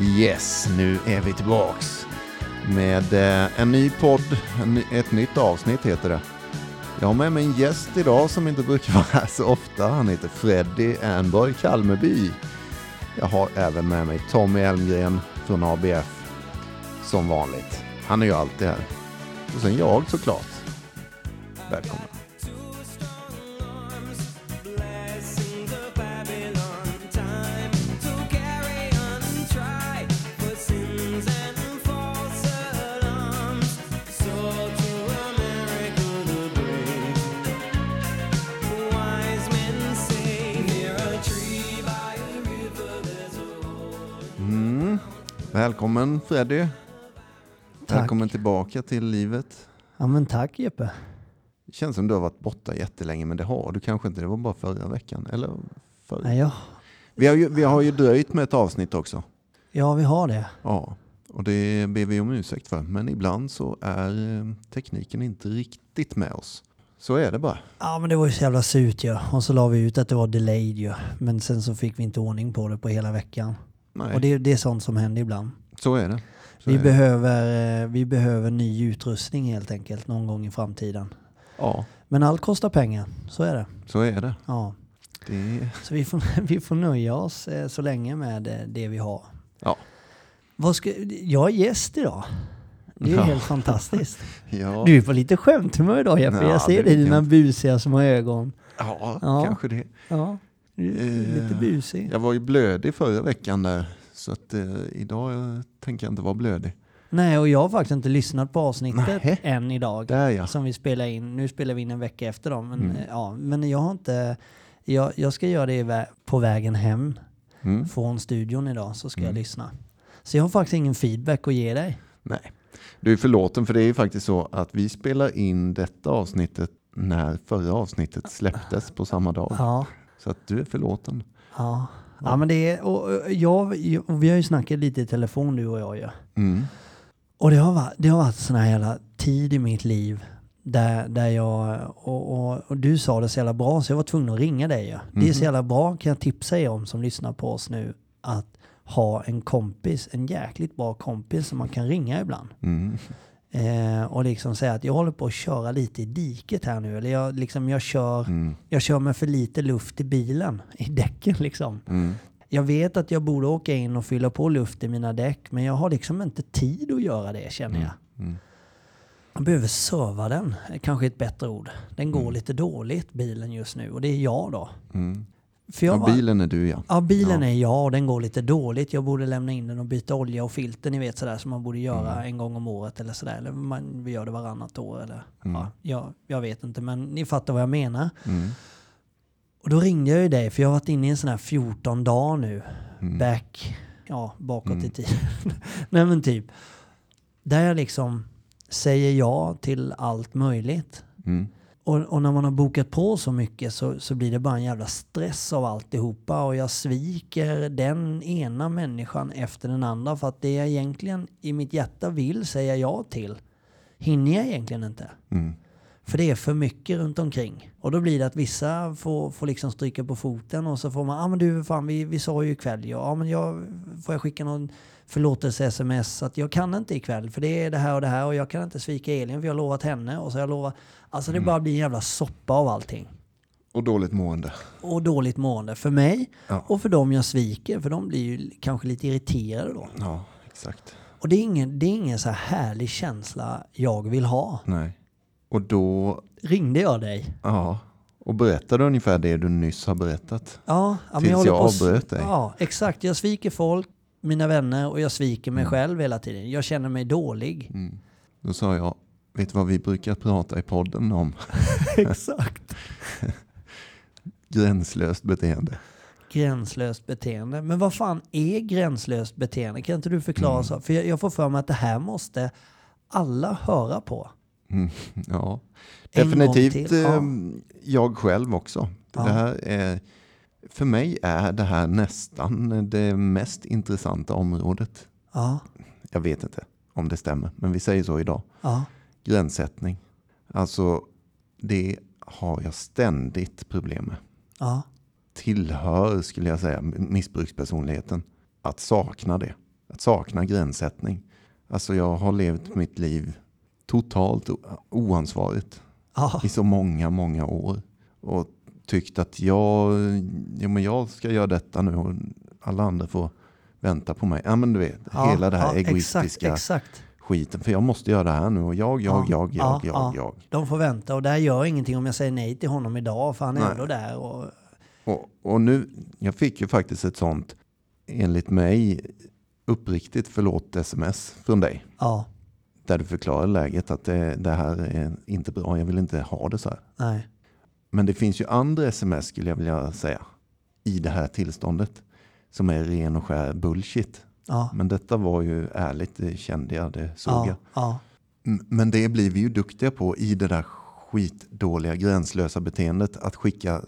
Yes, nu är vi tillbaks med eh, en ny podd, ett nytt avsnitt heter det. Jag har med mig en gäst idag som inte brukar vara här så ofta. Han heter Freddy Ernborg Kalmeby. Jag har även med mig Tommy Elmgren från ABF som vanligt. Han är ju alltid här. Och sen jag såklart. Välkommen. Välkommen Freddy. Tack. Välkommen tillbaka till livet. Ja men tack Jeppe. Det känns som du har varit borta jättelänge, men det har du kanske inte. Det var bara förra veckan. Eller förra. Nej, ja, Vi, har ju, vi har ju dröjt med ett avsnitt också. ja vi har det. Ja, och det ber vi om ursäkt för. Men ibland så är eh, tekniken inte riktigt med oss. Så är det bara. Ja men det var ju så jävla surt ju. Och så la vi ut att det var delayed ju. Men sen så fick vi inte ordning på det på hela veckan. Nej, Och det, det är sånt som händer ibland. så är det. Så Vi är det. behöver, eh, vi behöver ny utrustning helt enkelt någon gång i framtiden. Ja, Men allt kostar pengar, så är det. så är det. Ja. det Så vi får, vi får nöja oss eh, så länge med eh, det vi har. ja. Vad ska, jag är gäst idag. Det är Ja. helt fantastiskt. Ja, Du är på lite skämthumör idag Jeppe. Ja, jag ser det det i dina busiga små ögon. ja, kanske det. Ja, lite Eh, busig. Jag var ju blödig förra veckan där. Så att eh, idag tänker jag inte vara blödig. Nej, och jag har faktiskt inte lyssnat på avsnittet Nähä. än idag. Där ja. Som vi spelar in. Nu spelar vi in en vecka efter dem. Men, Mm. ja, men jag har inte... Jag, jag ska göra det på vägen hem Mm. från studion idag. Så ska jag Mm. lyssna. Så jag har faktiskt ingen feedback att ge dig. Nej, du är förlåten för det är ju faktiskt så att vi spelar in detta avsnittet när förra avsnittet släpptes på samma dag. Ja, Så att du är förlåten. ja. Ja, men det är... Och, och, jag, och vi har ju snackat lite i telefon du och jag ju. Mm. Och det har varit, det har varit sån här jävla tid i mitt liv där, där jag, och, och, och du sa det så jävla bra så jag var tvungen att ringa dig. Ja. Det är så Mhm. jävla bra kan jag tipsa er om som lyssnar på oss nu att ha en kompis, en jäkligt bra kompis som man kan ringa ibland. Mm. Eh, och liksom säga att jag håller på att köra lite i diket här nu. Eller jag, liksom, jag, kör, Mm. jag kör med för lite luft i bilen, i däcken liksom. Mm. Jag vet att jag borde åka in och fylla på luft i mina däck men jag har liksom inte tid att göra det känner jag. Mm. Man behöver serva den, kanske ett bättre ord. Den går Mm. lite dåligt bilen just nu och det är jag då. Mm. För jag Ja, bilen är du ja. ja, bilen Ja. är jag och den går lite dåligt. Jag borde lämna in den och byta olja och filter, ni vet sådär som man borde göra Mm. en gång om året eller sådär. Eller man, vi gör det varannat år eller Mm. ja, jag, jag vet inte men ni fattar vad jag menar. Mm. Och då ringde jag ju dig för jag har varit inne i en sån här 14 dagar nu. Mm. Back, ja bakåt Mm. i tiden. Nej men typ. Där jag liksom säger ja till allt möjligt. Och, och när man har bokat på så mycket så, så blir det bara en jävla stress av alltihopa och jag sviker den ena människan efter den andra för att det jag egentligen i mitt hjärta vill säga ja till hinner jag egentligen inte. Mm. För det är för mycket runt omkring. Och då blir det att vissa får, får liksom stryka på foten och så får man, ja ah, men du fan vi, vi sa ju ikväll, ja ah, men jag, får jag skicka någon förlåtelse-sms att jag kan inte ikväll för det är det här och det här och jag kan inte svika Elin för jag har lovat henne och så har jag lovat, alltså det bara blir en jävla soppa av allting. Och dåligt mående. Och dåligt mående för mig Ja. och för dem jag sviker för de blir ju kanske lite irriterade då. Ja, exakt. Och det är ingen, det är ingen så här härlig känsla jag vill ha. Nej. Och då, Ringde jag dig? ja. Och berättade ungefär det du nyss har berättat. Ja, ja Tills jag att- avbröt dig. Ja, exakt. Jag sviker folk, mina vänner och jag sviker mig Mm. själv hela tiden. Jag känner mig dålig. Mm. Då sa jag, vet du vad vi brukar prata i podden om? exakt. Gränslöst beteende. Gränslöst beteende. Men vad fan är gränslöst beteende? Kan inte du förklara Mm. så? För jag, jag får för mig att det här måste alla höra på. Mm, ja, En definitivt ja. eh, jag själv också. Ja. Det här är, för mig är det här nästan det mest intressanta området. Ja, Jag vet inte om det stämmer, men vi säger så idag. ja, Gränssättning. Alltså, det har jag ständigt problem med. ja. Tillhör, skulle jag säga, missbrukspersonligheten. Att sakna det. att sakna gränssättning. Alltså jag har levt mitt liv totalt oansvarigt Ja, i så många, många år. Och tyckt att jag, ja, men jag ska göra detta nu och alla andra får vänta på mig. Ja men du vet, ja, hela det här ja, egoistiska Exakt, exakt. skiten. För jag måste göra det här nu och jag, jag, Ja, jag, jag, ja, jag, ja. jag. De får vänta och där gör ingenting om jag säger nej till honom idag för han är Nej. ändå där. Och, Och, och nu, jag fick ju faktiskt ett sånt, enligt mig, uppriktigt förlåt sms från dig. ja, Där du förklarar läget att det, det här är inte bra, jag vill inte ha det så här. nej. Men det finns ju andra sms skulle jag vilja säga i det här tillståndet som är ren och skär bullshit. Ja, Men detta var ju ärligt, det kände jag, det såg ja, jag. ja, Men det blir vi ju duktiga på i det där skitdåliga gränslösa beteendet att skicka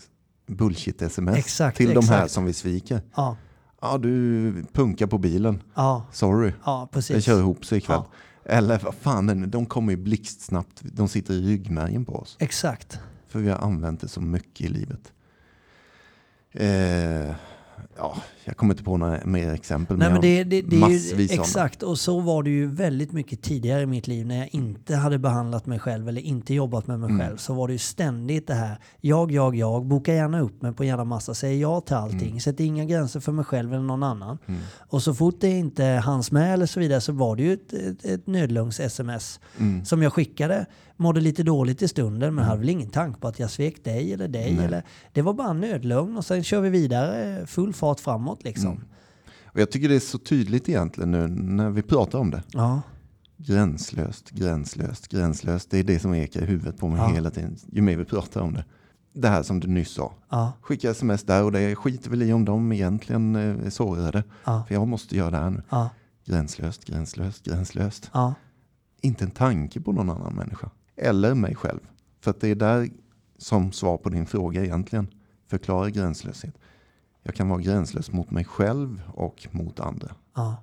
bullshit-sms Exakt, till de här exakt. som vi sviker. ja, Ja, du punkar på bilen. ja, Sorry, ja, det precis. kör ihop sig ikväll. Eller vad fan, de kommer ju blixtsnabbt. De sitter i ryggmärgen på oss. Exakt. För vi har använt det så mycket i livet. Eh, ja, jag kommer inte på några mer exempel. Nej, men det, det, det är ju, exakt, och så var det ju väldigt mycket tidigare i mitt liv när jag inte hade behandlat mig själv eller inte jobbat med mig Mm. själv. Så var det ju ständigt det här, jag, jag, jag, boka gärna upp mig på jävla massa, säger ja till allting, Mm. sätter inga gränser för mig själv eller någon annan. Och så fort det inte hanns med eller så vidare så var det ju ett, ett, ett nödlungs-sms Mm. som jag skickade. Mådde lite dåligt i stunden men hade väl ingen tanke på att jag svek dig eller dig. Nej. Eller, det var bara en nödlögn och sen kör vi vidare full fart framåt liksom. Mm. Och jag tycker det är så tydligt egentligen nu när vi pratar om det. Ja. Gränslöst, gränslöst, gränslöst. Det är det som ekar i huvudet på mig Ja. hela tiden. Ju mer vi pratar om det. Det här som du nyss sa. Ja, Skicka sms där och det skiter väl i om de egentligen eh, är sårade. ja, För jag måste göra det här nu. ja, Gränslöst, gränslöst, gränslöst. Inte en tanke på någon annan människa. Eller mig själv. För att det är där som svar på din fråga egentligen. Förklara gränslöshet. Jag kan vara gränslös mot mig själv och mot andra. ja,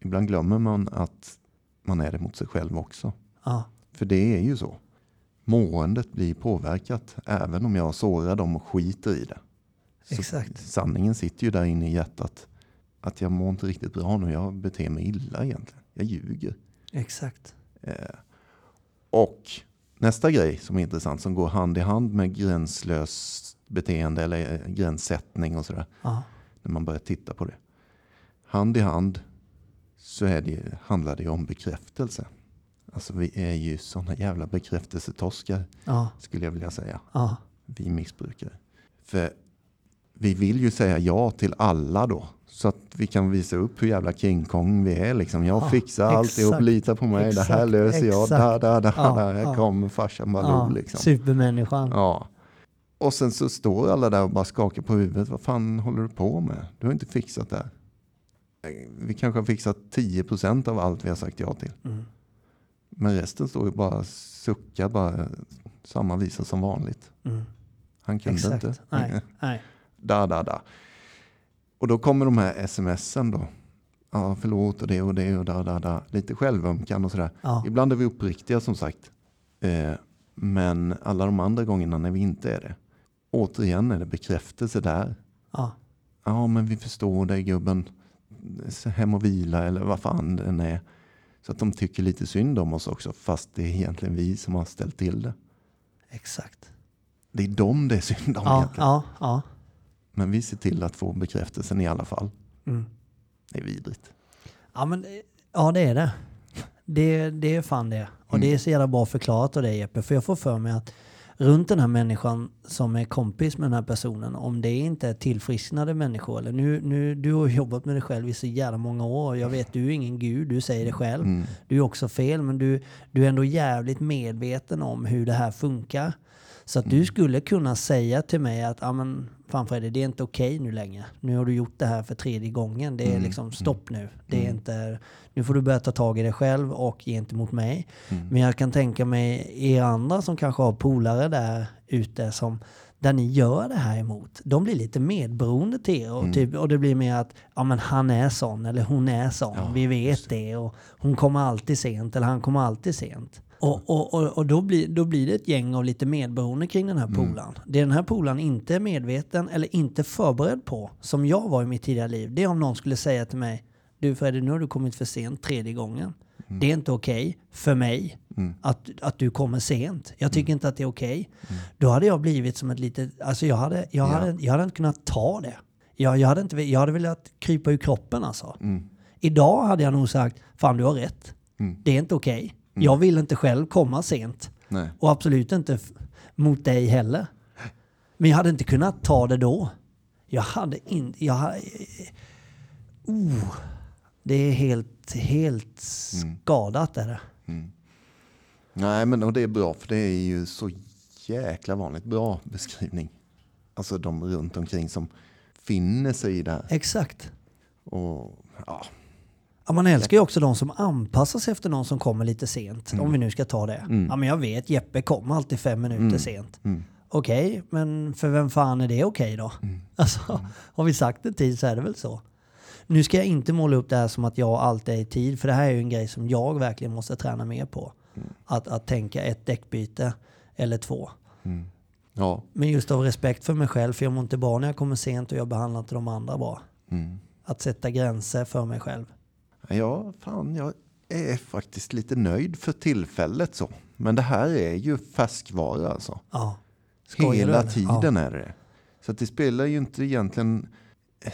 Ibland glömmer man att man är det mot sig själv också. ja, För det är ju så. Måendet blir påverkat även om jag sårar dem och skiter i det. Så Exakt. Sanningen sitter ju där inne i hjärtat. Att jag mår inte riktigt bra nu. Jag beter mig illa egentligen. Jag ljuger. exakt. Eh, och nästa grej som är intressant som går hand i hand med gränslöst beteende eller eh, gränssättning och sådär. När man börjar titta på det. Hand i hand så är det, handlar det om bekräftelse. Alltså vi är ju sådana jävla bekräftelsetoskar ja, skulle jag vilja säga. ja, Vi missbrukare. För vi vill ju säga ja till alla då. Så att vi kan visa upp hur jävla King Kong vi är. Liksom. Jag Ja, fixar alltihop, exakt, lita på mig. det här exakt, löser jag. exakt. Da, da, da, Ja, da. Här ja. kommer farsan Baloo. ja. liksom. Supermänniskan. Ja. Och sen så står alla där och bara skakar på huvudet. Vad fan håller du på med? Du har inte fixat det här. Vi kanske har fixat 10% av allt vi har sagt ja till. Mm. Men resten står ju bara suckar bara samma visa som vanligt. Mm. Han kunde Exakt. inte. Nej, nej. Da, da, da. Och då kommer de här smsen då. Ja, förlåt och det och det och da, da, da. Lite självömkan och sådär. Ja, Ibland är vi uppriktiga som sagt. Eh, men alla de andra gångerna när vi inte är det. Återigen är det bekräftelse där. ja, Ja, men vi förstår dig gubben. Hem och vila eller vad fan den är. Så att de tycker lite synd om oss också. Fast det är egentligen vi som har ställt till det. exakt. Det är dem det är synd om Ja, egentligen. ja, ja. Men vi ser till att få bekräftelsen i alla fall. Mm. Det är vidrigt. Ja, men, ja det är det. Det, det är fan det. Och Mm. det är så jävla bra förklarat av dig Jeppe. För jag får för mig att runt den här människan som är kompis med den här personen, om det inte är tillfrisknade människor, eller nu, nu, du har jobbat med dig själv i så jävla många år, jag vet du är ingen gud, du säger det själv. Mm. Du är också fel, men du, du är ändå jävligt medveten om hur det här funkar. Så att Mm. du skulle kunna säga till mig att ah, men, fan Freddy, det är inte okej nu längre. Nu har du gjort det här för tredje gången. Det är Mm. liksom stopp nu. Det är inte, nu får du börja ta tag i dig själv och gentemot mig. Mm. Men jag kan tänka mig er andra som kanske har polare där ute som där ni gör det här emot. De blir lite medberoende till er och, Mm. typ, och det blir mer att ja, men han är sån eller hon är sån. Ja, Vi vet det och hon kommer alltid sent eller han kommer alltid sent. Och, och, och, och då, blir, då blir det ett gäng av lite medberoende kring den här Mm. polaren. Det den här polaren inte är medveten eller inte förberedd på, som jag var i mitt tidigare liv, det är om någon skulle säga till mig Du Freddy, nu har du kommit för sent tredje gången. Det är inte okej för mig Mm. att, att du kommer sent. Jag tycker inte att det är okej. Då hade jag blivit som ett litet... Alltså jag hade, jag Ja. hade, jag hade inte kunnat ta det. Jag, jag, hade inte, jag hade velat krypa ur kroppen alltså. Mm. Idag hade jag nog sagt, fan du har rätt. Mm. Det är inte okej. Jag vill inte själv komma sent. Nej. Och absolut inte mot dig heller. Men jag hade inte kunnat ta det då. Jag hade inte... Jag hade, oh, det är helt, helt skadat är det. Nej, men och det är bra för det är ju så jäkla vanligt. Bra beskrivning. Alltså de runt omkring som finner sig i det här. Exakt. Och, ja, Ja, man älskar ju också de som anpassar sig efter någon som kommer lite sent. Om vi nu ska ta det. Ja, men jag vet, Jeppe kommer alltid fem minuter sent. mm, Okej, men för vem fan är det okej då? Alltså, har vi sagt en tid så är det väl så. Nu ska jag inte måla upp det här som att jag alltid är i tid, för det här är ju en grej som jag verkligen måste träna mer på. Att, att tänka ett däckbyte eller två. ja, Men just av respekt för mig själv, för jag mår inte bra när jag kommer sent och jag behandlar inte de andra bra. mm. Att sätta gränser för mig själv. Ja, fan jag är faktiskt lite nöjd för tillfället så. Men det här är ju färskvara alltså. Ja. Skojar du, Hela eller? tiden är det Så att det spelar ju inte egentligen...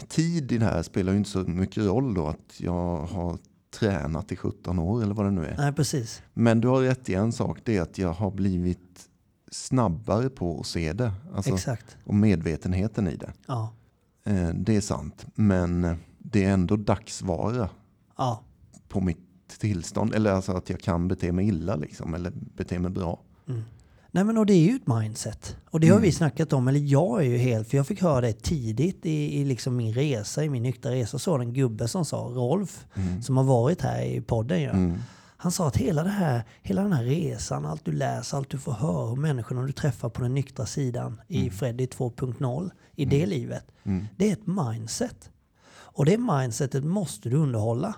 Tid i det här spelar ju inte så mycket roll då att jag har tränat i 17 år eller vad det nu är. Ja. Nej, precis. Men du har rätt i en sak, det är att jag har blivit snabbare på att se det. Alltså, Exakt. och medvetenheten i det. Ja. Eh, det är sant. Men eh, det är ändå dagsvara Ja. på mitt tillstånd. Eller alltså att jag kan bete mig illa liksom. Eller bete mig bra. Nej men och det är ju ett mindset. Och det har vi snackat om, eller jag är ju helt, för jag fick höra det tidigt i, i liksom min resa, i min nyktra resa, så en gubbe som sa, Rolf, som har varit här i podden ju. Mm. Han sa att hela, det här, hela den här resan, allt du läser, allt du får höra om människorna du träffar på den nyktra sidan i Freddy 2.0, i det livet, det är ett mindset. Och det mindsetet måste du underhålla.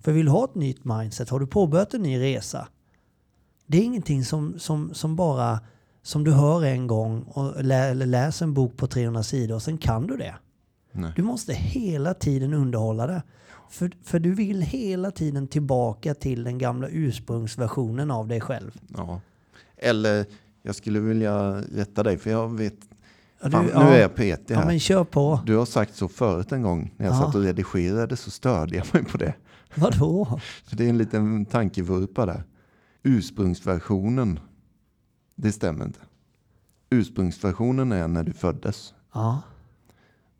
För vill du ha ett nytt mindset, har du påbörjat en ny resa, det är ingenting som, som, som bara som du hör en gång och lä, eller läser en bok på 300 sidor och sen kan du det. Nej. Du måste hela tiden underhålla det. För, för du vill hela tiden tillbaka till den gamla ursprungsversionen av dig själv. Ja. Eller jag skulle vilja rätta dig för jag vet. Ja, du- Fan, ja. Nu är jag petig Ja här. men kör på. Du har sagt så förut en gång när jag Ja. satt och redigerade så störde jag mig på det. Vadå? Så det är en liten tankevurpa där. Ursprungsversionen, det stämmer inte. Ursprungsversionen är när du föddes. Ja,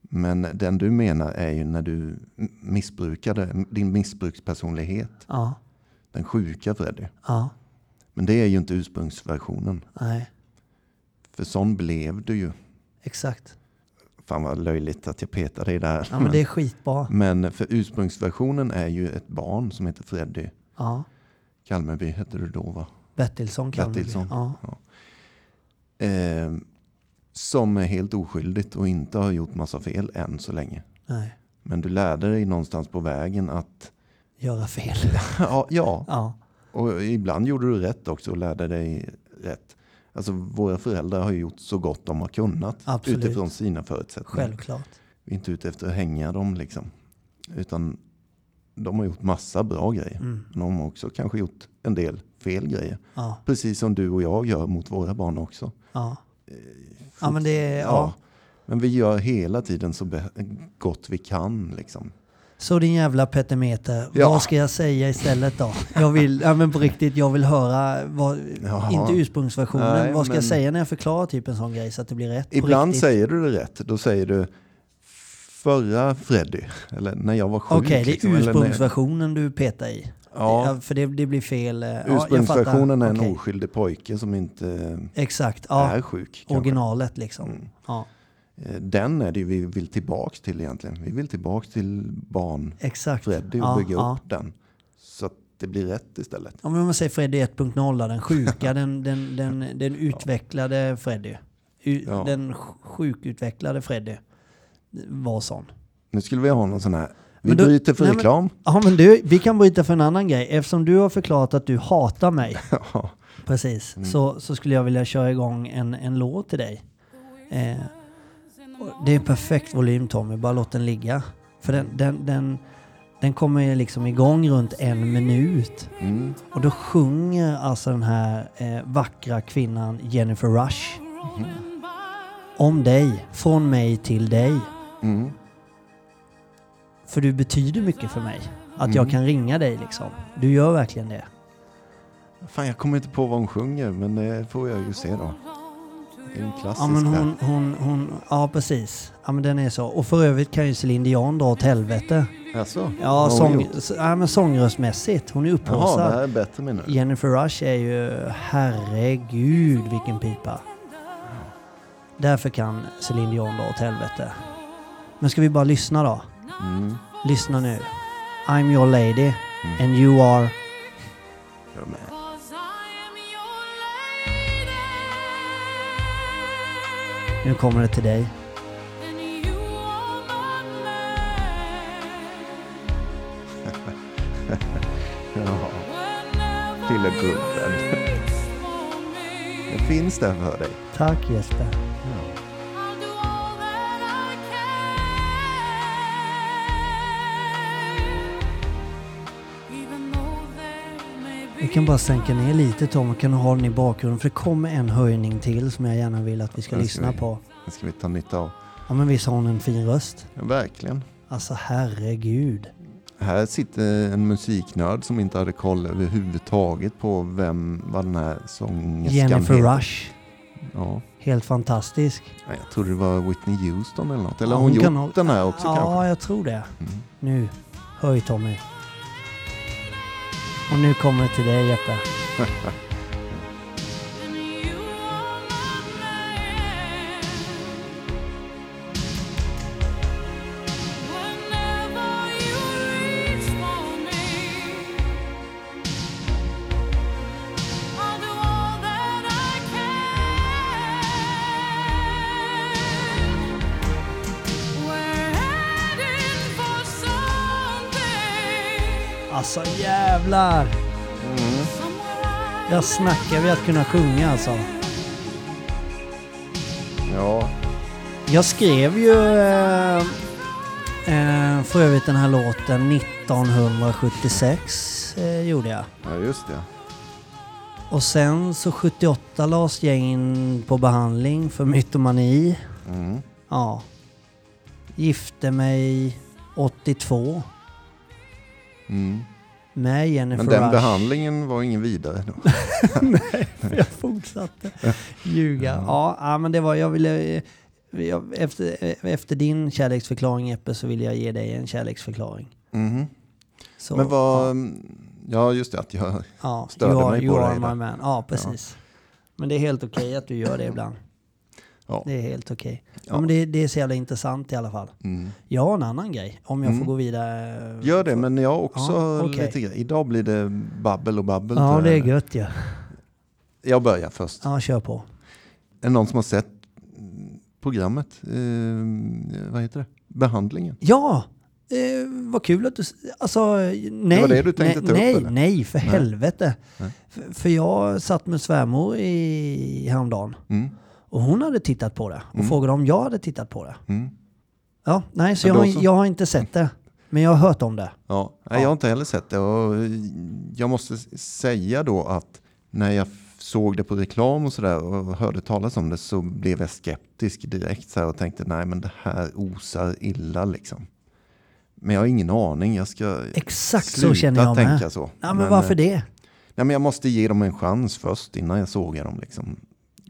Men den du menar är ju när du missbrukade, din missbrukspersonlighet. ja, Den sjuka Freddy. ja, Men det är ju inte ursprungsversionen. nej, För sån blev du ju. Exakt. Fan vad löjligt att jag petade i det här. Ja men det är skitbra. Men för ursprungsversionen är ju ett barn som heter Freddy. Ja, Kalmarby hette du då va? Bertilsson bli. Bertilsson. Ja, Eh, som är helt oskyldigt och inte har gjort massa fel än så länge. nej, Men du lärde dig någonstans på vägen att göra fel. ja, ja, Ja, och ibland gjorde du rätt också och lärde dig rätt. Alltså våra föräldrar har gjort så gott de har kunnat Absolut. utifrån sina förutsättningar. självklart. Inte ute efter att hänga dem liksom. Utan de har gjort massa bra grejer. Mm. Men de har också kanske gjort en del fel grejer. Ja, Precis som du och jag gör mot våra barn också. ja. Ja men det är, Ja. ja. Men vi gör hela tiden så gott vi kan. Liksom. Så din jävla petimeter, Ja. vad ska jag säga istället då? Jag vill, ja men på riktigt, jag vill höra, vad, inte ursprungsversionen, Nej, vad ska jag säga när jag förklarar typ en sån grej så att det blir rätt? Ibland säger du det rätt. Då säger du förra Freddy. Eller när jag var sjuk. Okej, det är liksom, ursprungsversionen du petar i. Ja, för det, det blir fel. eh, ja, ursprungsversionen är fattar. en Okej. oskyldig pojke som inte Exakt, ja. är sjuk. kanske. Originalet liksom. Mm. Ja, Den är det vi vill tillbaks till egentligen. Vi vill tillbaks till barn exakt. Freddy och ja, bygga ja. upp den. Så att det blir rätt istället. Ja, men om man säger Freddy 1.0, då, den sjuka, den, den, den, den utvecklade Freddy. U, Ja. Den sj- sjukutvecklade Freddy var sån. Nu skulle vi ha någon sån här. Vi Men då- bryter för nej, men- reklam. Ja men du, vi kan bryta för en annan grej. Eftersom du har förklarat att du hatar mig, Ja. precis, Mm. så, så skulle jag vilja köra igång en, en låt till dig. Eh, det är perfekt volym Tommy, bara låt den ligga. För den, den, den Den kommer liksom igång runt en minut. Mm. Och då sjunger alltså den här eh, vackra kvinnan Jennifer Rush om dig, från mig till dig. Mm. För du betyder mycket för mig. Att jag kan ringa dig liksom. Du gör verkligen det. Fan, jag kommer inte på vad hon sjunger, men det får jag ju se då. Det är en klassisk Ja men hon, hon, hon, ja precis. Ja men den är så. Och för övrigt kan ju Céline Dion dra åt helvete. Jaså? Ja, sång, gjort? s- ja men sångröstmässigt. Hon är Jaha, det upphaussad. här är bättre nu. Jennifer Rush är ju, herregud vilken pipa. Därför kan Céline Dion dra åt helvete. Men ska vi bara lyssna då? Mm. Lyssna nu. I'm your lady and you are... Nu kommer det till dig. Ja, lilla gubben. Det finns där för dig. Tack Jesper. Kan bara sänka ner lite Tom och kan ha den i bakgrunden för det kommer en höjning till som jag gärna vill att vi ska Den ska lyssna vi- på. Det ska vi ta nytta av. Ja men visst har hon en fin röst? Ja, verkligen. Alltså herregud. Här sitter en musiknörd som inte hade koll överhuvudtaget på vem, vad den här sångerskan Jennifer heter. Rush. Ja. Helt fantastisk. Ja, Jag trodde det var Whitney Houston eller något. Eller Ja, hon, hon gjort ha- den här också ja, kanske? jag tror det. Mm. Nu. Höj Tommy. Och nu kommer det till dig Jeppe. jävlar! Mm. Där snackar vi att kunna sjunga alltså. Ja, Jag skrev ju eh, eh, för övrigt den här låten 1976 eh, gjorde jag. ja, just det. Och sen så 78 lades jag in på behandling för mytomani. Mm. Ja. Gifte mig 82 Mm. Med Jennifer Men den Rush. behandlingen var ingen vidare då. jag fortsatte ljuga. Ja, ja, men det var, jag ville... eh, Jag, efter, eh, efter din kärleksförklaring Jeppe så vill jag ge dig en kärleksförklaring. Mhm. Så, Men vad... Ja, Ja, just det. Att jag... ja, störde you are, mig you på are dig my man. Ja, precis. Men det är helt okej att du gör det ibland. Ja. Det är helt okej. Ja. Ja. men det, det är så jävla intressant i alla fall. Mm. Jag har en annan grej, om jag Mm. får gå vidare. Gör det, men jag har också Ja, okej. lite grej. Idag blir det babbel och babbel. Ja, det är gött ju. Ja. Jag börjar först. ja, kör på. Är det någon som har sett programmet? Eh, vad heter det? Behandlingen? Ja, eh, vad kul att du... Alltså, nej. var det du tänkte nej, ta upp, Nej, eller? nej, för Nej. helvete. Nej. För, för jag satt med svärmor i häromdagen Mm. Och hon hade tittat på det och Mm. frågade om jag hade tittat på det. Mm. Ja, nej, så Ja, jag, har- så. jag har inte sett det. Men jag har hört om det. Ja, nej, Ja. jag har inte heller sett det. Och jag måste säga då att när jag såg det på reklam och sådär och hörde talas om det så blev jag skeptisk direkt så och tänkte nej men det här osar illa liksom. Men jag har ingen aning. Jag ska Exakt så sluta känner jag med. tänka så. Ja, men varför eh, det? Nej, men jag måste ge dem en chans först innan jag sågar dem. Liksom.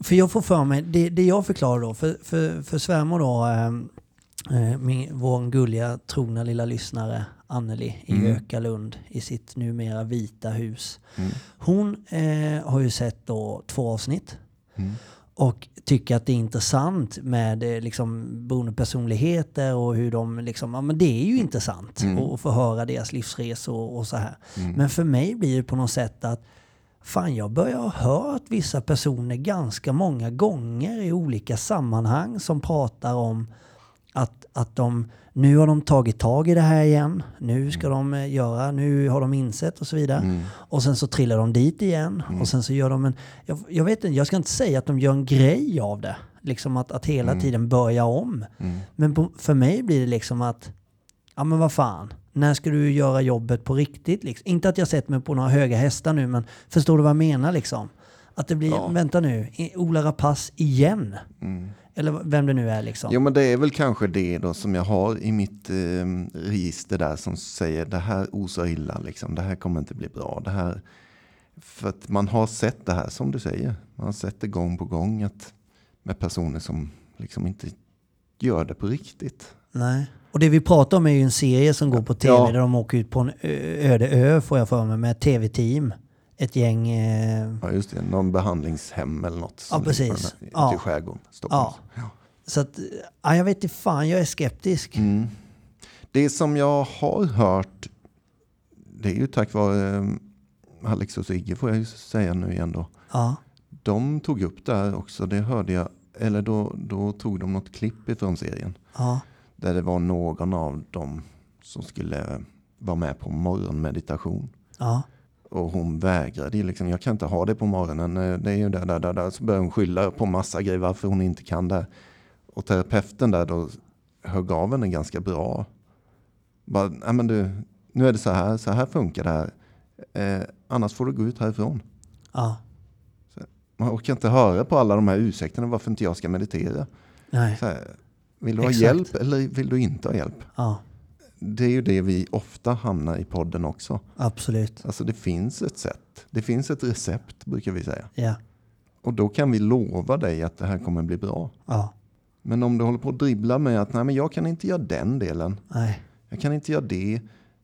För jag får för mig, det, det jag förklarar då, för, för, för svärmor då, eh, eh, min, vår gulliga trogna lilla lyssnare Anneli i Mm. Gökalund i sitt numera vita hus. Mm. Hon eh, har ju sett då två avsnitt Mm. och tycker att det är intressant med eh, liksom boendepersonligheter och hur de liksom, ja men det är ju intressant Mm. att- att få höra deras livsresor och, och så här. Mm. Men för mig blir det på något sätt att fan jag börjar ha hört vissa personer ganska många gånger i olika sammanhang som pratar om att, att de nu har de tagit tag i det här igen. Nu ska de eh, göra, nu har de insett och så vidare. Mm. Och sen så trillar de dit igen. Och sen så gör de en... Jag, jag vet inte, jag ska inte säga att de gör en grej av det. Liksom att, att hela tiden börja om. Mm. Men på, för mig blir det liksom att... ja men vad fan, när ska du göra jobbet på riktigt? Liksom? Inte att jag sett mig på några höga hästar nu, men förstår du vad jag menar liksom? Att det blir, Ja. vänta nu, Ola Rapace igen? Eller vem det nu är liksom. Jo men det är väl kanske det då som jag har i mitt eh, register där som säger det här osar illa liksom. Det här kommer inte bli bra. Det här, för att man har sett det här som du säger. Man har sett det gång på gång att, med personer som liksom inte gör det på riktigt. Nej. Och det vi pratar om är ju en serie som går på tv Ja. där de åker ut på en öde ö får jag för mig med tv-team. Ett gäng... Eh, Ja just det, någon behandlingshem eller något. Ja, precis. här- Ja. Ute i skärgården, Stockholm. Ja. så att, ja, jag vet inte fan, jag är skeptisk. Mm. Det som jag har hört, det är ju tack vare eh, Alex och Sigge får jag ju säga nu igen då. Ja, De tog upp det här också, det hörde jag. Eller då, då tog de något klipp ifrån serien. ja, Där det var någon av dem som skulle vara med på morgonmeditation. ja, Och hon vägrade liksom, jag kan inte ha det på morgonen. eh, Det är ju där, där, där, där. Så började hon skylla på massa grejer varför hon inte kan det. Och terapeuten där då högg av henne ganska bra. Bara, men du, nu är det så här, så här funkar det här. Eh, annars får du gå ut härifrån. ja. Man orkar inte höra på alla de här ursäkterna varför inte jag ska meditera. Nej, Så här, vill du ha Exakt. hjälp eller vill du inte ha hjälp? ja, Det är ju det vi ofta hamnar i podden också. absolut. Alltså det finns ett sätt. Det finns ett recept brukar vi säga. Ja, Och då kan vi lova dig att det här kommer bli bra. ja, Men om du håller på att dribbla med att nej men jag kan inte göra den delen. nej, Jag kan inte göra det.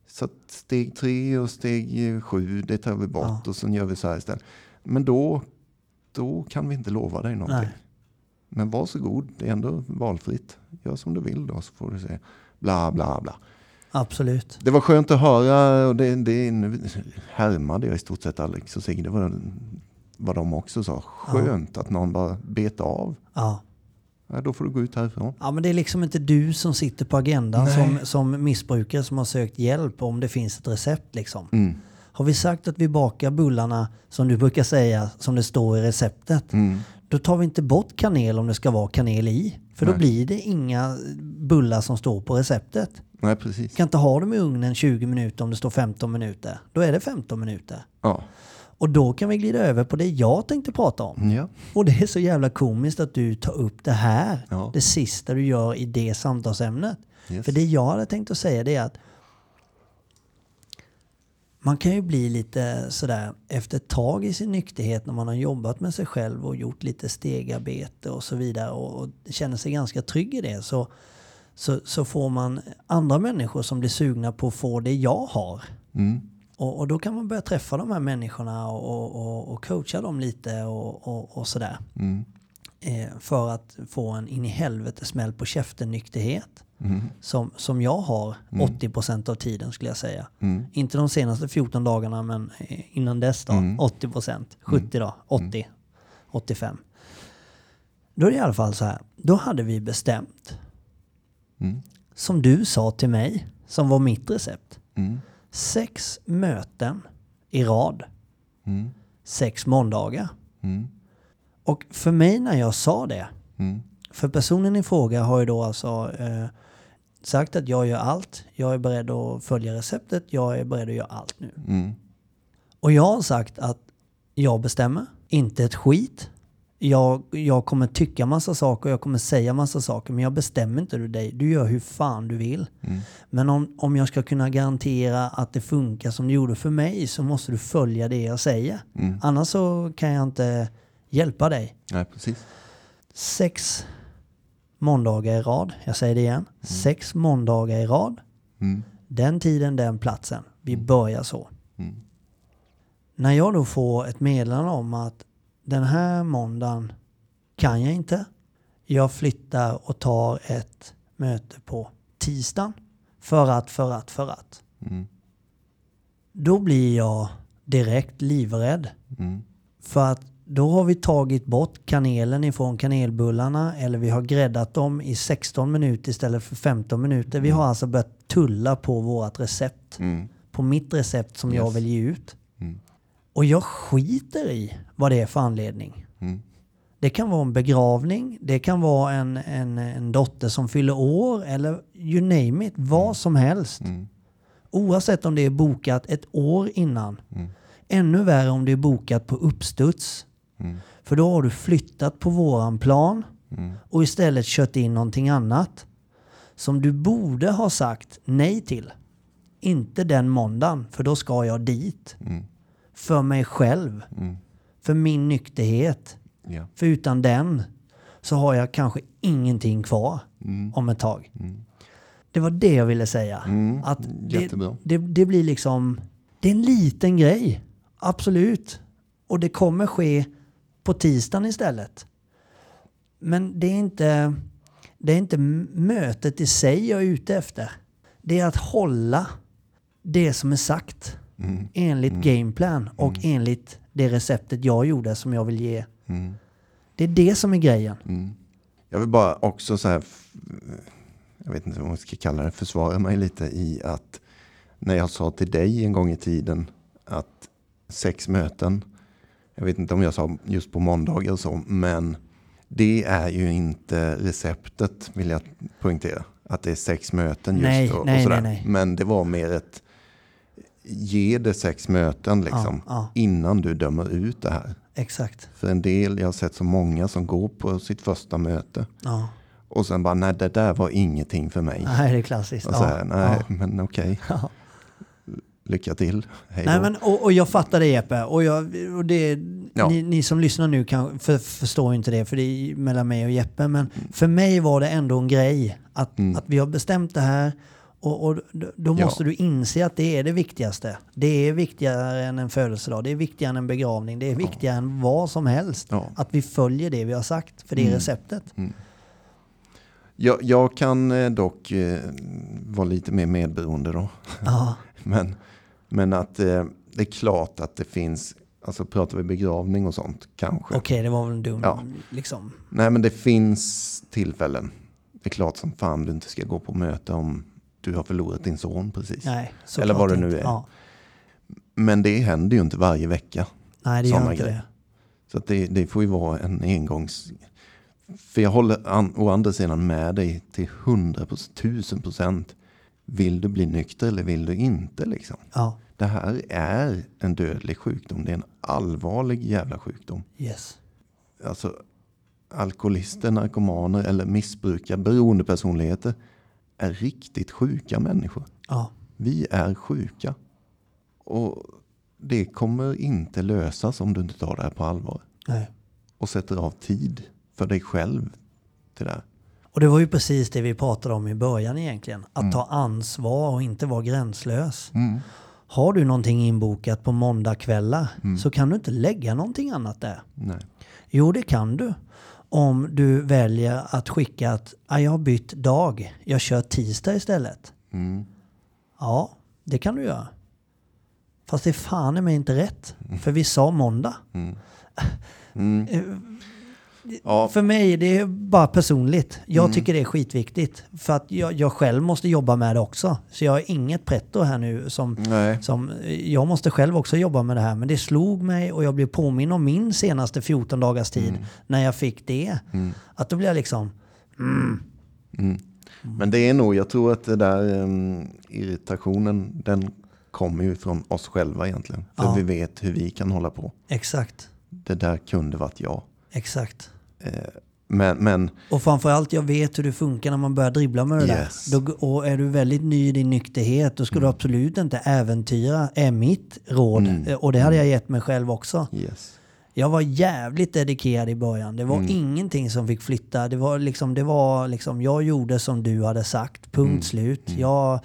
Så steg tre och steg sju det tar vi bort Ja. och sen gör vi så här istället. Men då, då kan vi inte lova dig någonting. nej. Men varsågod, det är ändå valfritt. Gör som du vill då så får du se. Bla bla bla. Absolut. Det var skönt att höra och det, det härmade jag i stort sett Alex och Sigge. Det var vad de också sa. Skönt att någon bara bet av. Ja. Ja, då får du gå ut härifrån. Ja, men det är liksom inte du som sitter på agendan som, som missbrukare som har sökt hjälp om det finns ett recept liksom. Mm. Har vi sagt att vi bakar bullarna som du brukar säga, som det står i receptet, Mm. Då tar vi inte bort kanel om det ska vara kanel i. För då Nej. blir det inga bullar som står på receptet. Nej, precis. Du kan inte ha dem i ugnen 20 minuter om det står 15 minuter. Då är det 15 minuter. Ja. Och då kan vi glida över på det jag tänkte prata om. ja. Och det är så jävla komiskt att du tar upp det här. Ja. Det sista du gör i det samtalsämnet. Yes. För det jag hade tänkt att säga det är att man kan ju bli lite sådär efter ett tag i sin nykterhet när man har jobbat med sig själv och gjort lite stegarbete och så vidare och, och känner sig ganska trygg i det så, så, så får man andra människor som blir sugna på att få det jag har. Mm. Och, och då kan man börja träffa de här människorna och, och, och coacha dem lite och, sådär. Mm. Eh, för att få en in i helvete smäll på käften nykterhet. Mm. Som, som jag har 80% av tiden skulle jag säga. Mm. Inte de senaste 14 dagarna men eh, innan dess då. Mm. 80%. 70 då. 80. 85. Då är det i alla fall så här. Då hade vi bestämt. Mm. Som du sa till mig. Som var mitt recept. Mm. Sex möten i rad. Mm. Sex måndagar. Mm. Och för mig när jag sa det. Mm. För personen i fråga har ju då alltså eh, sagt att jag gör allt. Jag är beredd att följa receptet. Jag är beredd att göra allt nu. Mm. Och jag har sagt att jag bestämmer. Inte ett skit. Jag, jag kommer tycka massa saker, jag kommer säga massa saker, men jag bestämmer inte du dig. Du gör hur fan du vill. Mm. Men om, om jag ska kunna garantera att det funkar som det gjorde för mig så måste du följa det jag säger. Mm. Annars så kan jag inte hjälpa dig. Nej, precis. Sex måndagar i rad. Jag säger det igen. Sex måndagar i rad. Mm. Den tiden, den platsen. Vi börjar så. Mm. När jag då får ett meddelande om att den här måndagen kan jag inte. Jag flyttar och tar ett möte på tisdagen. För att, för att, för att. Mm. Då blir jag direkt livrädd. Mm. För att då har vi tagit bort kanelen ifrån kanelbullarna eller vi har gräddat dem i 16 minuter istället för 15 minuter. Vi har alltså börjat tulla på vårt recept. Mm. På mitt recept som jag Yes. vill ge ut. Mm. Och jag skiter i vad det är för anledning. Mm. Det kan vara en begravning, det kan vara en, en, en dotter som fyller år eller you name it, vad som helst. Mm. Oavsett om det är bokat ett år innan. Mm. Ännu värre om det är bokat på uppstuds. Mm. För då har du flyttat på våran plan Mm. och istället kört in någonting annat. Som du borde ha sagt nej till. Inte den måndagen, för då ska jag dit. Mm. För mig själv. Mm. För min nykterhet. Ja. För utan den så har jag kanske ingenting kvar Mm. om ett tag. Mm. Det var det jag ville säga. Att det, det, det blir liksom... Det är en liten grej. Absolut. Och det kommer ske på tisdagen istället. Men det är inte, det är inte mötet i sig jag är ute efter. Det är att hålla det som är sagt Mm. enligt gameplan och enligt det receptet jag gjorde som jag vill ge. Mm. Det är det som är grejen. Mm. Jag vill bara också så här, jag vet inte vad man ska kalla det, försvara mig lite i att när jag sa till dig en gång i tiden att sex möten, jag vet inte om jag sa just på måndagar så, men det är ju inte receptet vill jag poängtera. Att det är sex möten just Nej, och, nej, och sådär. nej. Men det var mer ett ge det sex möten liksom Ja, ja. innan du dömer ut det här. Exakt. För en del, jag har sett så många som går på sitt första möte Ja. och sen bara, nej det där var ingenting för mig. Nej, det är klassiskt. Och så här, nej men okej, Ja. Lycka till, hej Nej, men, och, och jag fattar det Jeppe. Och, jag, och det, Ja. ni, ni som lyssnar nu kan, för, förstår inte det, för det är mellan mig och Jeppe. Men Mm. för mig var det ändå en grej att, Mm. att vi har bestämt det här. Och, och då- då Ja. måste du inse att det är det viktigaste. Det är viktigare än en födelsedag. Det är viktigare än en begravning. Det är viktigare än vad som helst. Ja. Att vi följer det vi har sagt. För det är Mm. receptet. Jag, jag kan eh, dock eh, vara lite mer medberoende då. Ja, Men, men att eh, det är klart att det finns, alltså pratar vi begravning och sånt kanske. okej det var väl en dum Ja. liksom. Nej men det finns tillfällen. Det är klart som fan du inte ska gå på möte om du har förlorat din son precis. Nej, Eller vad det nu är. Ja. Men det händer ju inte varje vecka. Nej, det gör inte grejer. det. Så det, det får ju vara en engångs... För jag håller an, å andra sidan med dig till hundra procent, tusen procent. Vill du bli nykter eller vill du inte liksom? Ja, Det här är en dödlig sjukdom. Det är en allvarlig jävla sjukdom. yes. Alltså alkoholister, narkomaner eller missbrukare, beroendepersonligheter är riktigt sjuka människor. Ja, Vi är sjuka. Och det kommer inte lösas om du inte tar det här på allvar. nej. Och sätter av tid för dig själv till det här. Och det var ju precis det vi pratade om i början egentligen. Att Mm. ta ansvar och inte vara gränslös. Har du någonting inbokat på måndagkvällar Mm. så kan du inte lägga någonting annat där. Nej. Jo, det kan du. Om du väljer att skicka att ah, jag har bytt dag, jag kör tisdag istället. Mm. Ja, det kan du göra. Fast det är fan i mig inte rätt. Mm. För vi sa måndag. Ja, För mig, det är bara personligt. Jag Mm. tycker det är skitviktigt. För att jag, jag själv måste jobba med det också. Så jag har inget pretto här nu som, nej. som... Jag måste själv också jobba med det här. Men det slog mig och jag blev påminn om min senaste 14 dagars tid Mm. när jag fick det. Att då blir jag liksom... Men det är nog, jag tror att det där um, irritationen, den kommer ju från oss själva egentligen. För Ja. vi vet hur vi kan hålla på. Exakt. Det där kunde varit jag. Exakt. Men, men Och framförallt, jag vet hur det funkar när man börjar dribbla med det Yes. där. Då, och är du väldigt ny i din nykterhet, då ska du absolut inte äventyra, är mitt råd. Mm. Eh, Och det hade jag gett mig själv också. yes. Jag var jävligt dedikerad i början. Det var Mm. ingenting som fick flytta. Det var liksom, det var liksom, jag gjorde som du hade sagt. Punkt Mm. slut. Jag,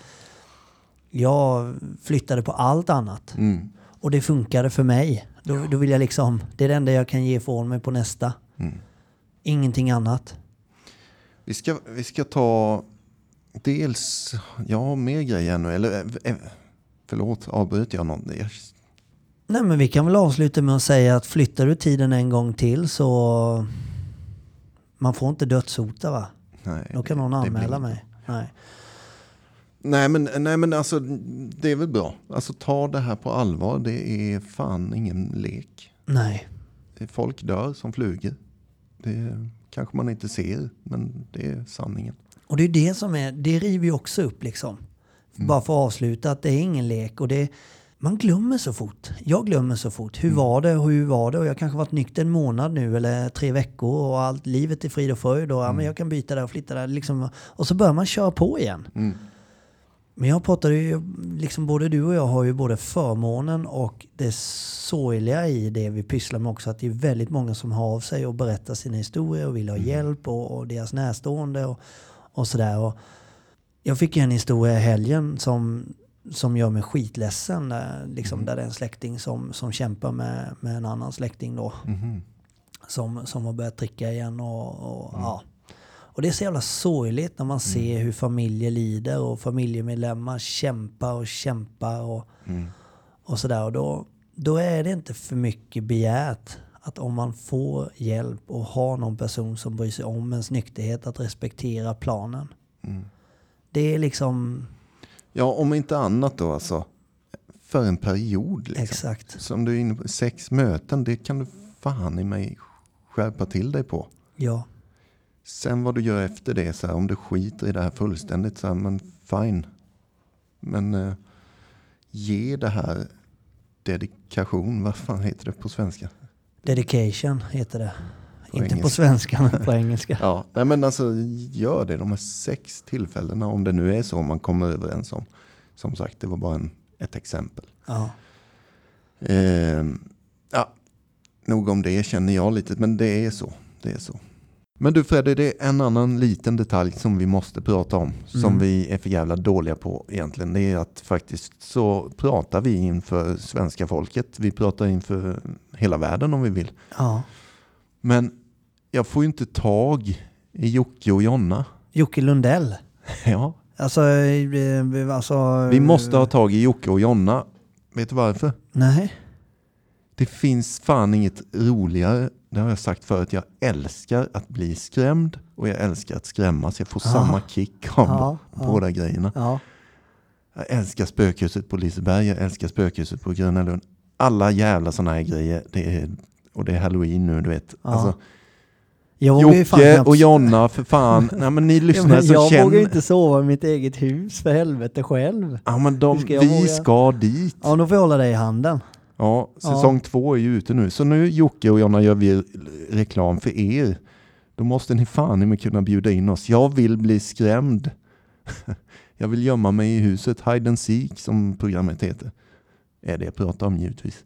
jag flyttade på allt annat. Mm. Och det funkade för mig. Då, då vill jag liksom, det är det enda jag kan ge ifrån mig på nästa. Ingenting annat. Vi, ska, vi ska ta dels, jag har mer grejer nu. Eller, eh, eh, förlåt, avbryter jag någon? Nej men vi kan väl avsluta med att säga att flyttar du tiden en gång till så man får inte dödshota va? nej, Då kan någon anmäla mig. Nej. Nej men, nej men alltså det är väl bra. Alltså ta det här på allvar. Det är fan ingen lek. Nej. Folk dör som flugor. Det kanske man inte ser, men det är sanningen. Och det är det som är, det river ju också upp liksom. Bara för att avsluta att det är ingen lek och det man glömmer så fort. Jag glömmer så fort. Hur var det och hur var det? Och jag kanske varit nykter en månad nu eller tre veckor och allt livet är frid och fröjd och ja, men jag kan byta där och flytta där. Liksom. Och så börjar man köra på igen. Mm. Men jag pratar ju, liksom både du och jag har ju både förmånen och det sorgliga i det vi pysslar med också. Att det är väldigt många som har av sig och berättar sina historier och vill ha hjälp och, och deras närstående och, och sådär. Och jag fick ju en historia i helgen som, som gör mig skitledsen. Där, liksom, där det är en släkting som, som kämpar med, med en annan släkting då. Mhm. Som, som har börjat dricka igen och, och ja. Och det är så jävla sorgligt när man ser hur familjer lider och familjemedlemmar kämpar och kämpar och, Mm. och sådär. Och då, då är det inte för mycket begärt att om man får hjälp och har någon person som bryr sig om ens nykterhet att respektera planen. Mm. Det är liksom, Ja, om inte annat då alltså. För en period. Liksom. exakt. Som du är inne på, sex möten, det kan du fan i mig skärpa till dig på. Ja, Sen vad du gör efter det, så här, om du skiter i det här fullständigt, så här, men fine. Men eh, ge det här dedikation, vad fan heter det på svenska? dedication heter det. På inte på engelska. svenska men på engelska. Ja, nej men alltså gör det de här sex tillfällena, om det nu är så man kommer överens om. Som sagt, det var bara en, ett exempel. Ja. Eh, ja, nog om det känner jag lite, men det är så. Det är så. Men du Freddy, det är en annan liten detalj som vi måste prata om. Som Mm. vi är för jävla dåliga på egentligen. Det är att faktiskt så pratar vi inför svenska folket. Vi pratar inför hela världen om vi vill. ja. Men jag får ju inte tag i Jocke och Jonna. Jocke Lundell. Ja, Alltså, eh, alltså... vi måste ha tag i Jocke och Jonna. Vet du varför? Nej. Det finns fan inget roligare. Det har jag sagt förut. Jag älskar att bli skrämd och jag älskar att skrämmas. Jag får Ja. samma kick av Ja, ja. båda grejerna. Ja. Jag älskar spökhuset på Liseberg. Jag älskar spökhuset på Gröna Lund. Alla jävla sådana här grejer. Det är, och det är halloween nu, du vet. Ja. Alltså, Jag fan Jocke knappt- och Jonna, för fan. Nej, men ni Ja, lyssnare men som jag känner... vågar inte sova i mitt eget hus för helvete själv. Ja, men de, ska vi våga? ska dit. Ja, då får jag hålla dig i handen. Ja, säsong två är ju ute nu. Så nu Jocke och Jonna gör vi reklam för er. Då måste ni fan i kunna bjuda in oss. Jag vill bli skrämd. Jag vill gömma mig i huset. Hide and seek som programmet heter. Är det jag pratar om givetvis.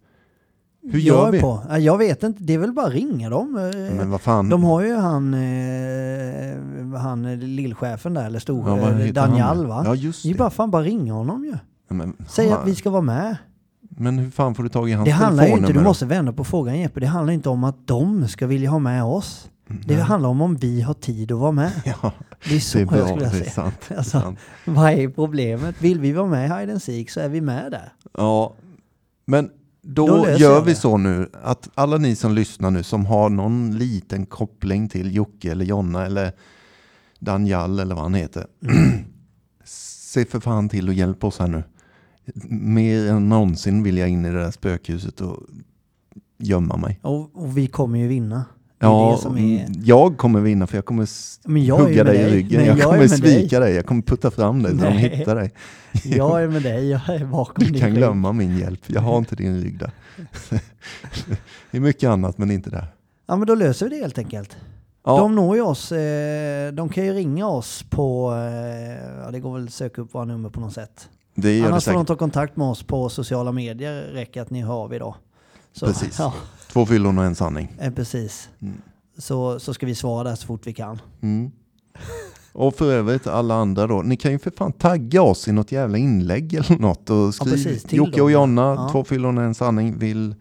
Hur jag gör är vi? På. Ja, Jag vet inte, det är väl bara att ringa dem. Eh, Men vad fan. De har ju han, eh, han eh, lillchefen där, eller stor, ja, eh, Daniel va? Ja, just Det är det. bara fan bara ringa honom ju. Ja, Säg att vi ska vara med. Men hur fan får du tag i hans Det handlar ju inte, du måste vända på frågan Jeppe. Det handlar inte om att de ska vilja ha med oss. Det Nej. handlar om om vi har tid att vara med. Ja, Det är så det är jag bra. skulle Det är säga. sant. Det Alltså, sant. vad är problemet? Vill vi vara med i Hide and Seek så är vi med där. Ja, men då, Då gör jag vi det. så nu att alla ni som lyssnar nu som har någon liten koppling till Jocke eller Jonna eller Daniel eller vad han heter. Se för fan till och hjälp oss här nu. Mer än någonsin vill jag in i det där spökhuset och gömma mig. Och, och vi kommer ju vinna. Ja, är... mm, jag kommer vinna för jag kommer jag hugga med dig i dig. ryggen. Nej, jag, jag kommer svika dig. Jag kommer putta fram dig så de hittar dig. Jag är med dig, jag är bakom Du din kan rygg. glömma min hjälp. Jag har inte din rygg där. det är mycket annat men inte där. Ja men då löser vi det helt enkelt. Ja, De når ju oss, eh, de kan ju ringa oss på, eh, ja det går väl att söka upp våra nummer på något sätt. Det gör det Annars får de ta kontakt med oss på sociala medier, räcker att ni hör av er då. Så, Precis. Ja, Två fyllon och en sanning. eh, precis. Mm. Så, så ska vi svara där så fort vi kan. Mm. Och för övrigt alla andra då. Ni kan ju för fan tagga oss i något jävla inlägg eller något. Och skriv precis, till Jocke och Jonna, Ja. två fyllon och en sanning, vill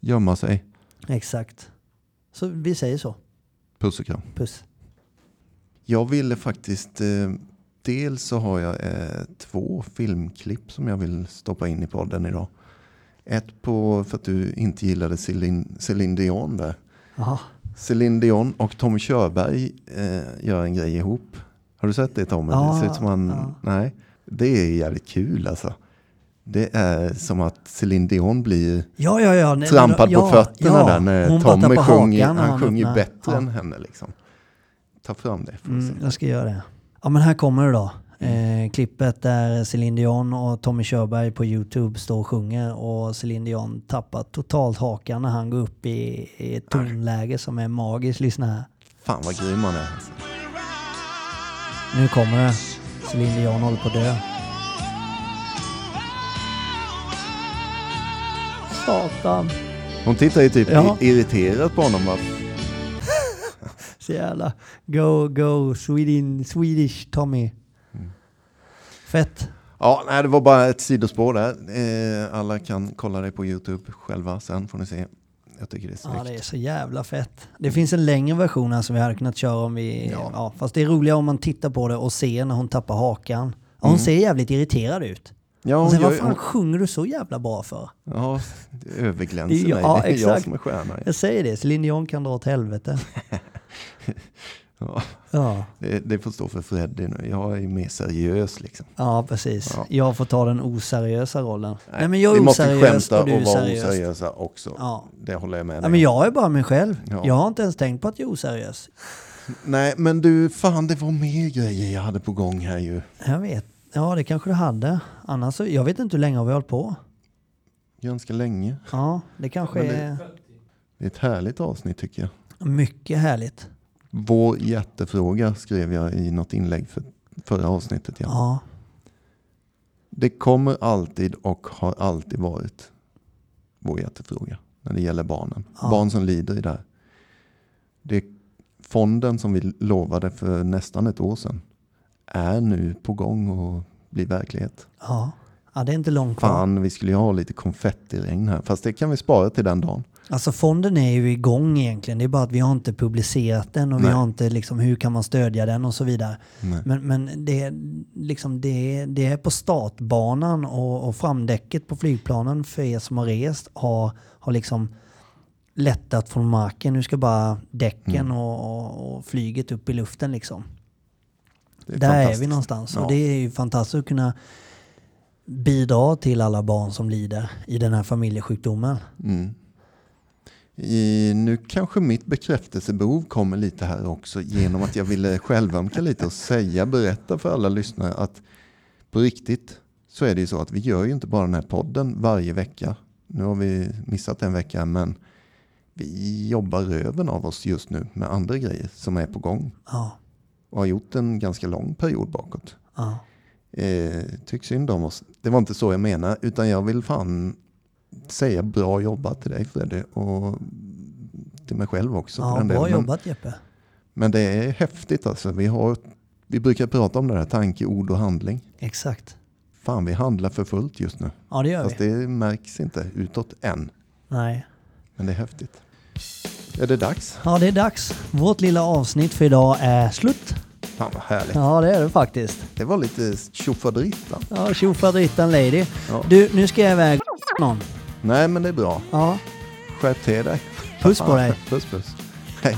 gömma sig. Exakt. Så vi säger så. Puss och kram. Puss. Jag ville faktiskt, eh, dels så har jag eh, två filmklipp som jag vill stoppa in i podden idag. Ett på, för att du inte gillade Céline, Céline Dion där. Jaha. Céline Dion och Tommy Körberg eh, gör en grej ihop. Har du sett det Tommy? Ja, det ser ut som han, ja. nej. Det är jävligt kul alltså. Det är som att Céline Dion blir Ja, ja, ja. nej, trampad ja, på fötterna där när Tommy sjunger, när han sjunger bättre än henne. Liksom. Ta fram det. Vi Mm, jag ska göra det. Ja men här kommer det då. Mm. Eh, klippet där Céline Dion och Tommy Körberg på Youtube står och sjunger och Céline Dion tappar totalt hakan när han går upp i, i ett tonläge som är magiskt. Lyssna här. Fan vad grym han är. Alltså. Nu kommer det. Céline Dion håller på att dö. Satan. Hon tittar ju typ Ja. irriterat på honom. Bara, Så jävla go, go, Sweden, Swedish Tommy. Mm. Fett. Ja, nej, det var bara ett sidospår där. Eh, alla kan kolla det på YouTube själva sen får ni se. Jag tycker det är snyggt. Ja, det är så jävla fett. Det finns en längre version här som vi hade kunnat köra om vi... Ja. Ja. fast det är roligare om man tittar på det och ser när hon tappar hakan. Ja, hon ser jävligt irriterad ut. Ja, och hon sen, gör, vad fan hon, sjunger du så jävla bra för? ja, överglänser Ja, mig. Det är jag exakt. som är stjärna. Jag säger det, Céline Dion kan dra åt helvete. Ja, Ja, det, det får stå för Freddy nu. Jag är mer seriös liksom. ja precis. Ja. Jag får ta den oseriösa rollen. Nej, men jag vi är måste oseriös skämta och du är och vara seriös. oseriösa också. Ja. Det håller jag med Ja, dig men om. jag är bara mig själv. Ja. Jag har inte ens tänkt på att jag är oseriös. Nej, men du, fan det var mer grejer jag hade på gång här ju. Jag vet. Ja, det kanske du hade. Annars jag vet inte hur länge har vi hållit på. Ganska länge. Ja, det kanske det- är Det är ett härligt avsnitt tycker jag. mycket härligt. Vår jättefråga skrev jag i något inlägg för förra avsnittet. Ja. Ja, Det kommer alltid och har alltid varit vår jättefråga när det gäller barnen. Ja. Barn som lider i det här. Det fonden som vi lovade för nästan ett år sedan är nu på gång och blir verklighet. ja. ja det är inte långt kvar. Fan, vi skulle ju ha lite konfettiregn här. Fast det kan vi spara till den dagen. Alltså fonden är ju igång egentligen. Det är bara att vi har inte publicerat den och vi Nej. har inte liksom hur kan man stödja den och så vidare. Nej. Men, men det, är liksom det, det är på startbanan och, och framdäcket på flygplanen för er som har rest har, har liksom lättat från marken. Nu ska bara däcken Mm. och, och, och flyget upp i luften liksom. Är Där är vi någonstans. Ja. Och det är ju fantastiskt att kunna bidra till alla barn som lider i den här familjesjukdomen. Mm. I, nu kanske mitt bekräftelsebehov kommer lite här också genom att jag ville självömka lite och säga, berätta för alla lyssnare att på riktigt så är det ju så att vi gör ju inte bara den här podden varje vecka. Nu har vi missat en vecka men vi jobbar röven av oss just nu med andra grejer som är på gång Ja, och har gjort en ganska lång period bakåt. ja. Eh, tyck synd om oss. Det var inte så jag menar, utan jag vill fan säga bra jobbat till dig Freddy och till mig själv också. ja bra delen. Jobbat Jeppe. men det är häftigt alltså. Vi, har, vi brukar prata om det här tanke, ord och handling. Exakt. Fan, vi handlar för fullt just nu. Ja det gör Fast vi. det märks inte utåt än. Nej. Men det är häftigt. Är det dags? Ja det är dags. Vårt lilla avsnitt för idag är slut. Fan vad härligt. Ja det är det faktiskt. Det var lite tjofaderittan. Ja tjofaderittan lady. Ja. Du nu ska jag iväg någon. Nej men det är bra. Ja. Skärp till dig. Puss på dig. Puss puss. Hej.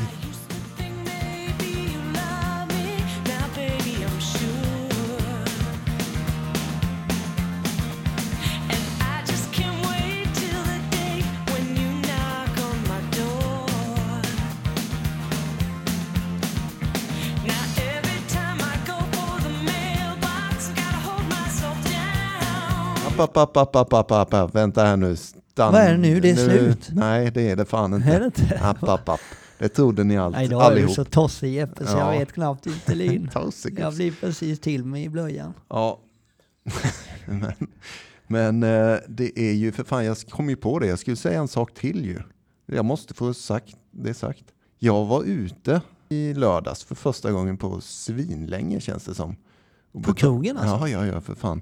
App, app, app, app, app, app. Vänta här nu. Stann. Vad är det nu? Det är slut. Nej, det är det fan inte. Är det inte? App, app, app. Det trodde ni allt, Nej, idag är du allihop. så tossig Jeppe så Ja. jag vet knappt inte lin. Jag blir precis till mig i blöjan. Ja. men men eh, det är ju för fan, jag kom ju på det. Jag skulle säga en sak till ju. Jag måste få sagt, det sagt. Jag var ute i lördags för första gången på svinlänge känns det som. På krogen alltså? Ja, ja, ja, för fan.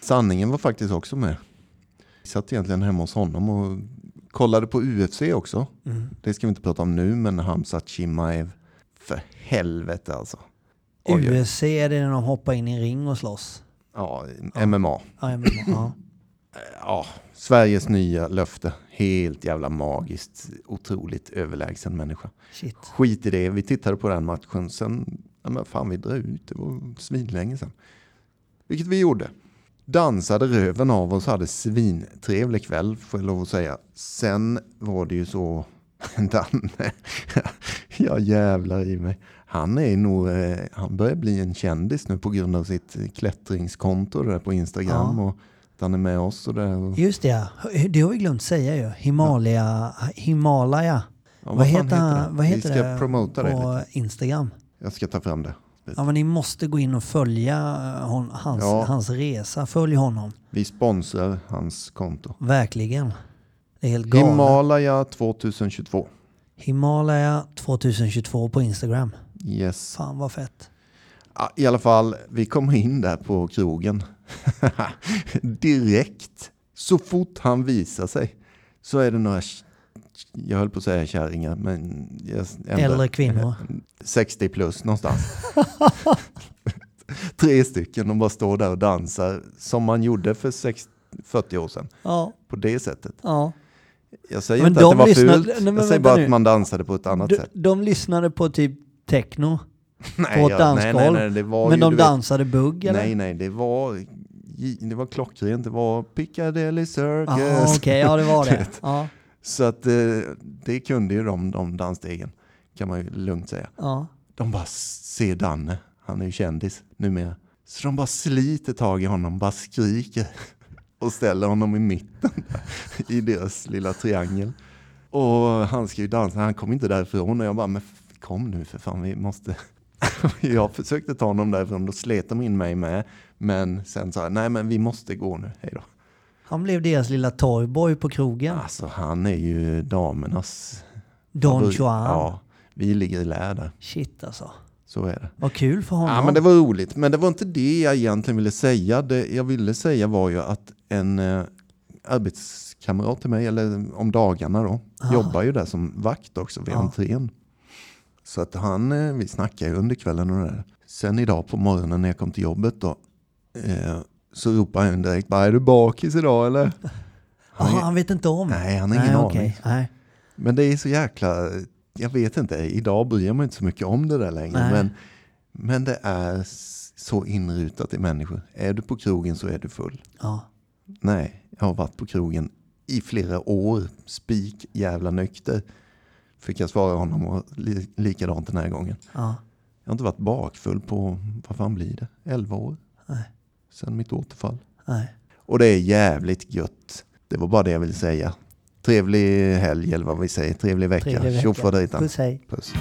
Sanningen var faktiskt också med. Jag satt egentligen hemma hos honom och kollade på UFC också. Mm. Det ska vi inte prata om nu, men Hamzat Chimaev. För helvete alltså. Oj. UFC är det när de hoppar in i en ring och slåss. Ja, MMA. Ja, menar, ja. Ja, Sveriges nya löfte. Helt jävla magiskt. Otroligt överlägsen människa. Shit. Skit i det. Vi tittade på den matchen. Sen, ja men fan vi drar ut. Det var svinlänge sen. Vilket vi gjorde. Dansade röven av oss, hade svintrevlig kväll får jag lov att säga. Sen var det ju så, Danne, jag jävlar i mig. Han är nog, eh, han börjar bli en kändis nu på grund av sitt klättringskonto där på Instagram. Ja. Och att han är med oss och det. Just det, ja. det har vi glömt säga ju. Himalaya. Himalaya. ja, vad, fan heter, han- det? vad heter Vi ska det promota det på lite. Instagram? Jag ska ta fram det. Ja men ni måste gå in och följa eh, hon, hans, Ja. hans resa. Följ honom. Vi sponsrar hans konto. Verkligen. Det är helt galet. Himalaya 2022. Himalaya 2022 på Instagram. Yes. Fan vad fett. Ja, I alla fall, vi kommer in där på krogen. Direkt, så fort han visar sig, så är det några, jag höll på att säga kärringar, men jag Äldre kvinnor. 60 plus någonstans. Tre stycken, de bara står där och dansar som man gjorde för 60, 40 år sedan. Ja, På det sättet. ja. Jag säger Men inte de att det var lyssnade- fult, nej, jag säger bara nu. att man dansade på ett annat De, sätt. de lyssnade på typ techno, Nej, på ett nej, nej, dansgolv. nej, var men ju, de vet, dansade bugg eller? Nej, nej, det var, det var klockrent. Det var Piccadilly Circus. Ah, Okej, ja det var det. Ja, Så att eh, det kunde ju de, de dansstegen, kan man ju lugnt säga. ja. De bara ser Danne, han är ju kändis numera. Så de bara sliter tag i honom, bara skriker och ställer honom i mitten i deras lilla triangel. Och han ska ju dansa, han kom inte därifrån och jag bara, men kom nu för fan, vi måste... jag försökte ta honom därifrån, då slet de in mig med. Men sen sa jag, nej men vi måste gå nu, hej då. Han blev deras lilla toyboy på krogen. Alltså han är ju damernas... Don favorit. Juan. Ja, vi ligger i lä där, Shit alltså. så är det. Vad kul för honom. Ja, men det var roligt. Men det var inte det jag egentligen ville säga. Det jag ville säga var ju att en eh, arbetskamrat till mig, eller om dagarna då, Ah. jobbar ju där som vakt också vid Ja. entrén. Så att han, eh, vi snackade ju under kvällen och det där. Sen idag på morgonen när jag kom till jobbet då, eh, så ropade han direkt bara, är du bakis idag eller? Han Jaha, är- han vet inte om? Nej, han har ingen Nej, aning. Nej. Men det är så jäkla, jag vet inte, idag bryr mig inte så mycket om det där längre. Nej. Men, men det är så inrutat i människor. Är du på krogen så är du full. Ja. Nej, jag har varit på krogen i flera år, spik jävla nykter. Fick jag svara honom och li, likadant den här gången. ja. Jag har inte varit bakfull på, vad fan blir det, 11 år? Nej. Sen mitt återfall. Nej. Och det är jävligt gött. Det var bara det jag ville säga. Trevlig helg eller vad vi säger, trevlig vecka. Trevlig vecka. Puss hej. Puss.